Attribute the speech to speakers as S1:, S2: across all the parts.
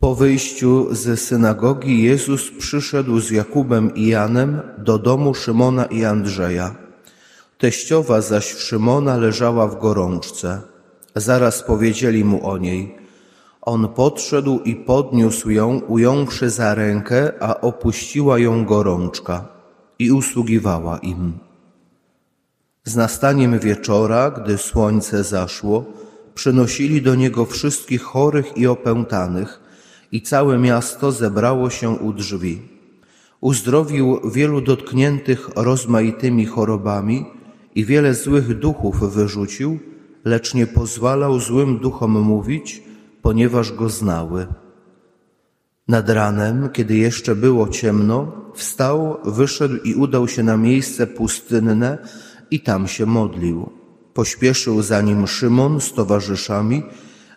S1: Po wyjściu ze synagogi Jezus przyszedł z Jakubem i Janem do domu Szymona i Andrzeja. Teściowa zaś Szymona leżała w gorączce. Zaraz powiedzieli mu o niej. On podszedł i podniósł ją, ująwszy za rękę, a opuściła ją gorączka i usługiwała im. Z nastaniem wieczora, gdy słońce zaszło, przynosili do niego wszystkich chorych i opętanych i całe miasto zebrało się u drzwi. Uzdrowił wielu dotkniętych rozmaitymi chorobami i wiele złych duchów wyrzucił, lecz nie pozwalał złym duchom mówić, ponieważ go znały. Nad ranem, kiedy jeszcze było ciemno, wstał, wyszedł i udał się na miejsce pustynne i tam się modlił. Pośpieszył za nim Szymon z towarzyszami,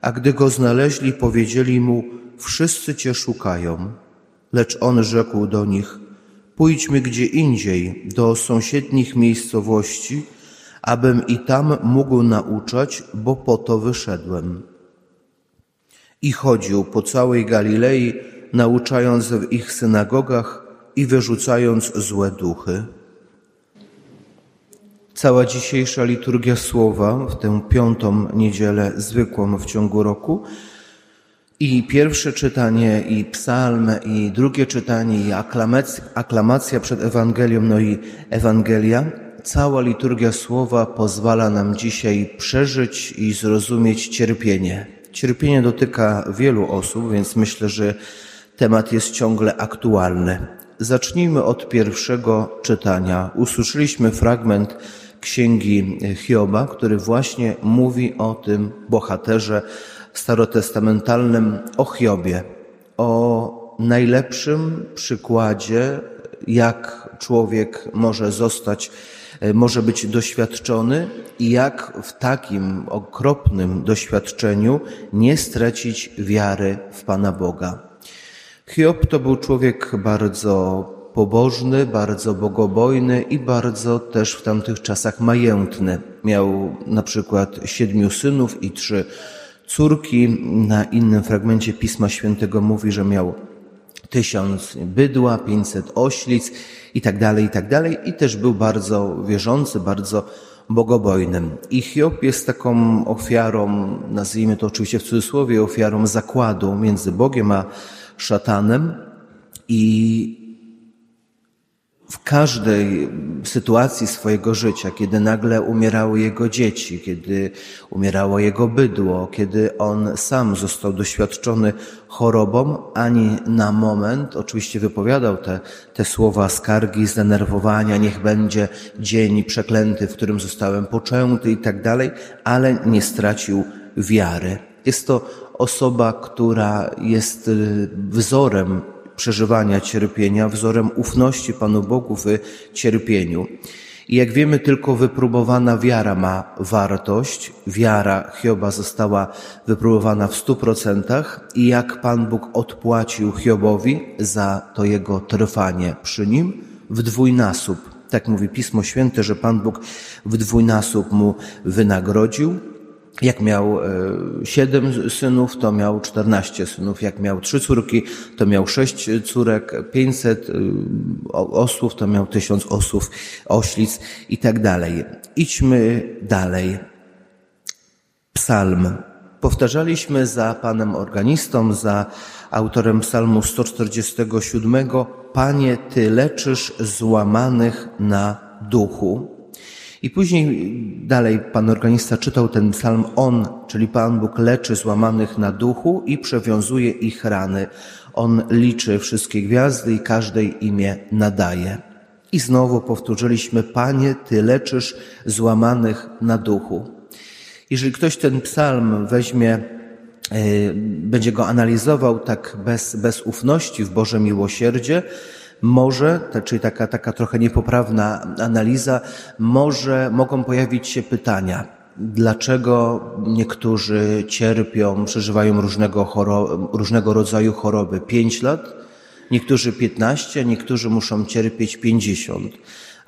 S1: a gdy go znaleźli, powiedzieli mu, wszyscy cię szukają. Lecz on rzekł do nich, pójdźmy gdzie indziej, do sąsiednich miejscowości, abym i tam mógł nauczać, bo po to wyszedłem. I chodził po całej Galilei, nauczając w ich synagogach i wyrzucając złe duchy. Cała dzisiejsza liturgia słowa w tę piątą niedzielę zwykłą w ciągu roku i pierwsze czytanie, i psalm, i drugie czytanie, i aklamacja, aklamacja przed Ewangelią, no i Ewangelia. Cała liturgia słowa pozwala nam dzisiaj przeżyć i zrozumieć cierpienie. Cierpienie dotyka wielu osób, więc myślę, że temat jest ciągle aktualny. Zacznijmy od pierwszego czytania. Usłyszeliśmy fragment księgi Hioba, który właśnie mówi o tym bohaterze starotestamentalnym, o Hiobie, o najlepszym przykładzie, jak człowiek może zostać, może być doświadczony i jak w takim okropnym doświadczeniu nie stracić wiary w Pana Boga. Hiob to był człowiek bardzo pobożny, bardzo bogobojny i bardzo też w tamtych czasach majętny. Miał na przykład siedmiu synów i trzy córki. Na innym fragmencie Pisma Świętego mówi, że miał tysiąc bydła, pięćset oślic i tak dalej, i tak dalej. I też był bardzo wierzący, bardzo bogobojnym. I Hiob jest taką ofiarą, nazwijmy to oczywiście w cudzysłowie, ofiarą zakładu między Bogiem a szatanem. I w każdej sytuacji swojego życia, kiedy nagle umierały jego dzieci, kiedy umierało jego bydło, kiedy on sam został doświadczony chorobą, ani na moment, oczywiście wypowiadał te, te słowa skargi, zdenerwowania, niech będzie dzień przeklęty, w którym zostałem poczęty i tak dalej, ale nie stracił wiary. Jest to osoba, która jest y, wzorem przeżywania cierpienia, wzorem ufności Panu Bogu w cierpieniu. I jak wiemy, tylko wypróbowana wiara ma wartość. Wiara Hioba została wypróbowana w stu procentach i jak Pan Bóg odpłacił Hiobowi za to jego trwanie przy nim w dwójnasób. Tak mówi Pismo Święte, że Pan Bóg w dwójnasób mu wynagrodził. Jak miał e, siedem synów, to miał czternaście synów. Jak miał trzy córki, to miał sześć córek, pięćset e, osłów, to miał tysiąc osłów, oślic i tak dalej. Idźmy dalej. Psalm. Powtarzaliśmy za panem organistą, za autorem psalmu 147. Panie, Ty leczysz złamanych na duchu. I później dalej pan organista czytał ten psalm. On, czyli Pan Bóg, leczy złamanych na duchu i przewiązuje ich rany. On liczy wszystkie gwiazdy i każdej imię nadaje. I znowu powtórzyliśmy, Panie, Ty leczysz złamanych na duchu. Jeżeli ktoś ten psalm weźmie, e, będzie go analizował tak bez, bez ufności w Boże miłosierdzie, może, czyli taka, taka trochę niepoprawna analiza, może mogą pojawić się pytania, dlaczego niektórzy cierpią, przeżywają różnego, choro, różnego rodzaju choroby. Pięć lat, niektórzy piętnaście, niektórzy muszą cierpieć pięćdziesiąt.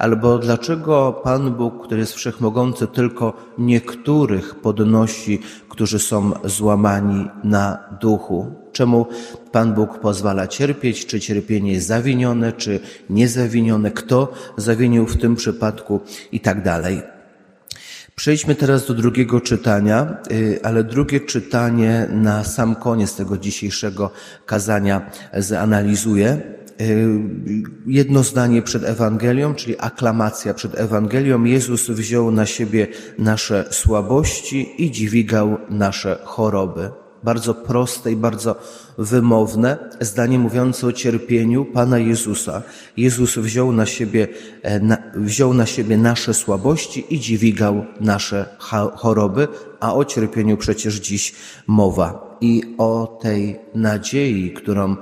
S1: Albo dlaczego Pan Bóg, który jest wszechmogący, tylko niektórych podnosi, którzy są złamani na duchu? Czemu Pan Bóg pozwala cierpieć, czy cierpienie jest zawinione, czy niezawinione, kto zawinił w tym przypadku i tak dalej. Przejdźmy teraz do drugiego czytania, y, ale drugie czytanie na sam koniec tego dzisiejszego kazania zanalizuję. Y, jedno zdanie przed Ewangelią, czyli aklamacja przed Ewangelią. Jezus wziął na siebie nasze słabości i dźwigał nasze choroby bardzo proste i bardzo wymowne zdanie mówiące o cierpieniu Pana Jezusa. Jezus wziął na siebie, e, na, wziął na siebie nasze słabości i dźwigał nasze choroby, a o cierpieniu przecież dziś mowa. I o tej nadziei, którą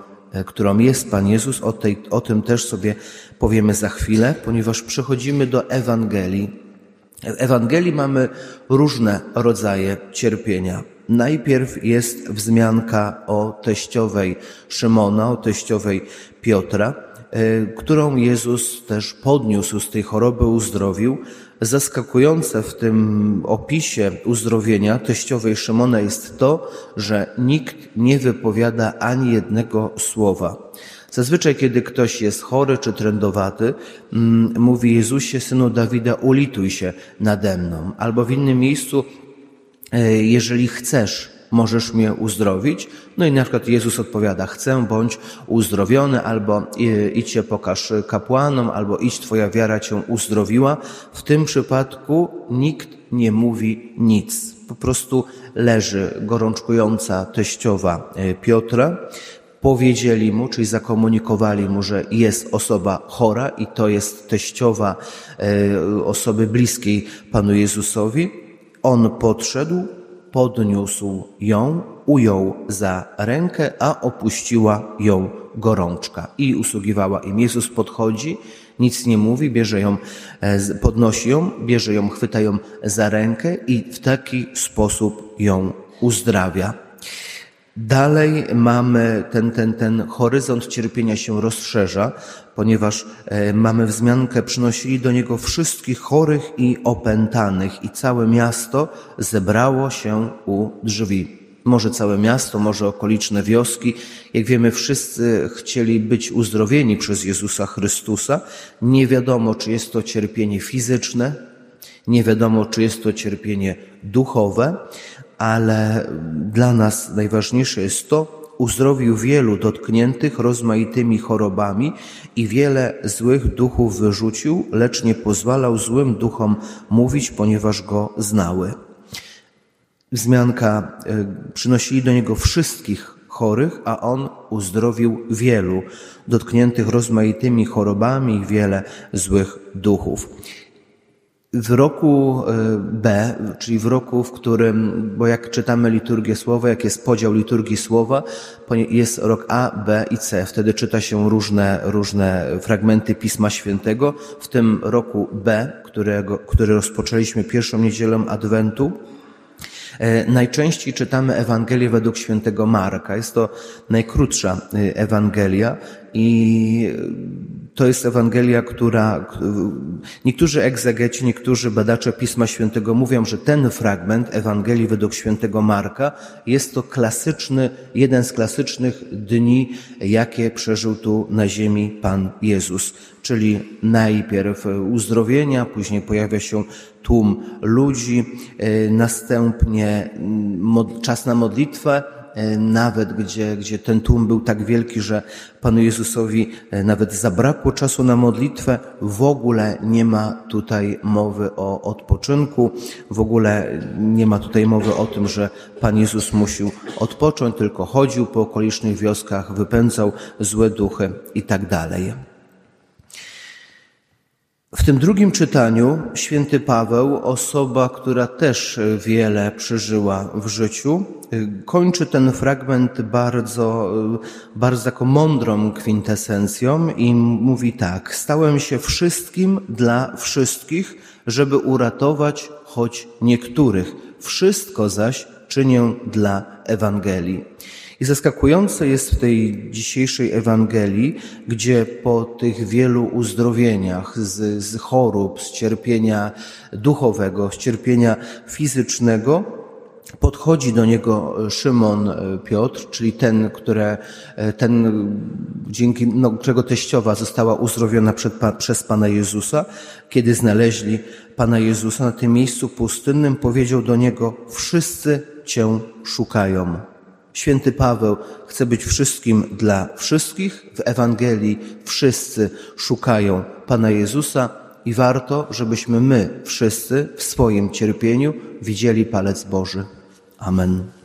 S1: którą jest Pan Jezus, o, tej, o tym też sobie powiemy za chwilę, ponieważ przechodzimy do Ewangelii. W Ewangelii mamy różne rodzaje cierpienia. Najpierw jest wzmianka o teściowej Szymona, o teściowej Piotra, e, którą Jezus też podniósł z tej choroby, uzdrowił. Zaskakujące w tym opisie uzdrowienia teściowej Szymona jest to, że nikt nie wypowiada ani jednego słowa. Zazwyczaj, kiedy ktoś jest chory czy trędowaty, mm, mówi Jezusie, synu Dawida, ulituj się nade mną. Albo w innym miejscu E, jeżeli chcesz, możesz mnie uzdrowić. No i na przykład Jezus odpowiada, chcę, bądź uzdrowiony, albo idź się pokaż kapłanom, albo idź, twoja wiara cię uzdrowiła. W tym przypadku nikt nie mówi nic. Po prostu leży gorączkująca teściowa e, Piotra. Powiedzieli mu, czyli zakomunikowali mu, że jest osoba chora i to jest teściowa e, osoby bliskiej Panu Jezusowi. On podszedł, podniósł ją, ujął za rękę, a opuściła ją gorączka i usługiwała im. Jezus podchodzi, nic nie mówi, bierze ją, e, podnosi ją, bierze ją, chwyta ją za rękę i w taki sposób ją uzdrawia. Dalej mamy ten, ten, ten horyzont cierpienia się rozszerza, ponieważ e, mamy wzmiankę, przynosili do niego wszystkich chorych i opętanych i całe miasto zebrało się u drzwi. Może całe miasto, może okoliczne wioski. Jak wiemy, wszyscy chcieli być uzdrowieni przez Jezusa Chrystusa. Nie wiadomo, czy jest to cierpienie fizyczne, nie wiadomo, czy jest to cierpienie duchowe, ale dla nas najważniejsze jest to, uzdrowił wielu dotkniętych rozmaitymi chorobami i wiele złych duchów wyrzucił, lecz nie pozwalał złym duchom mówić, ponieważ go znały. Wzmianka e, przynosili do niego wszystkich chorych, a on uzdrowił wielu dotkniętych rozmaitymi chorobami i wiele złych duchów. W roku e, B, czyli w roku, w którym, bo jak czytamy liturgię słowa, jak jest podział liturgii słowa, jest rok A, B i C. Wtedy czyta się różne, różne fragmenty Pisma Świętego. W tym roku B, którego, który rozpoczęliśmy pierwszą niedzielę Adwentu, e, Najczęściej czytamy Ewangelię według świętego Marka. Jest to najkrótsza e, Ewangelia i to jest Ewangelia, która niektórzy egzegeci, niektórzy badacze Pisma Świętego mówią, że ten fragment Ewangelii według świętego Marka jest to klasyczny, jeden z klasycznych dni, jakie przeżył tu na ziemi Pan Jezus. Czyli najpierw uzdrowienia, później pojawia się tłum ludzi, e, następnie czas na modlitwę, E, nawet gdzie, gdzie ten tłum był tak wielki, że Panu Jezusowi e, nawet zabrakło czasu na modlitwę, w ogóle nie ma tutaj mowy o odpoczynku, w ogóle nie ma tutaj mowy o tym, że Pan Jezus musiał odpocząć, tylko chodził po okolicznych wioskach, wypędzał złe duchy i tak dalej. W tym drugim czytaniu święty Paweł, osoba, która też wiele przeżyła w życiu, kończy ten fragment bardzo, bardzo taką mądrą kwintesencją i mówi tak: Stałem się wszystkim dla wszystkich, żeby uratować choć niektórych. Wszystko zaś czynię dla Ewangelii. I zaskakujące jest w tej dzisiejszej Ewangelii, gdzie po tych wielu uzdrowieniach z, z chorób, z cierpienia duchowego, z cierpienia fizycznego, podchodzi do niego Szymon e, Piotr, czyli ten, które, e, ten dzięki no, którego teściowa została uzdrowiona przed, przez Pana Jezusa. Kiedy znaleźli Pana Jezusa na tym miejscu pustynnym, powiedział do niego, wszyscy Cię szukają. Święty Paweł chce być wszystkim dla wszystkich. W Ewangelii wszyscy szukają Pana Jezusa i warto, żebyśmy my wszyscy w swoim cierpieniu widzieli palec Boży. Amen.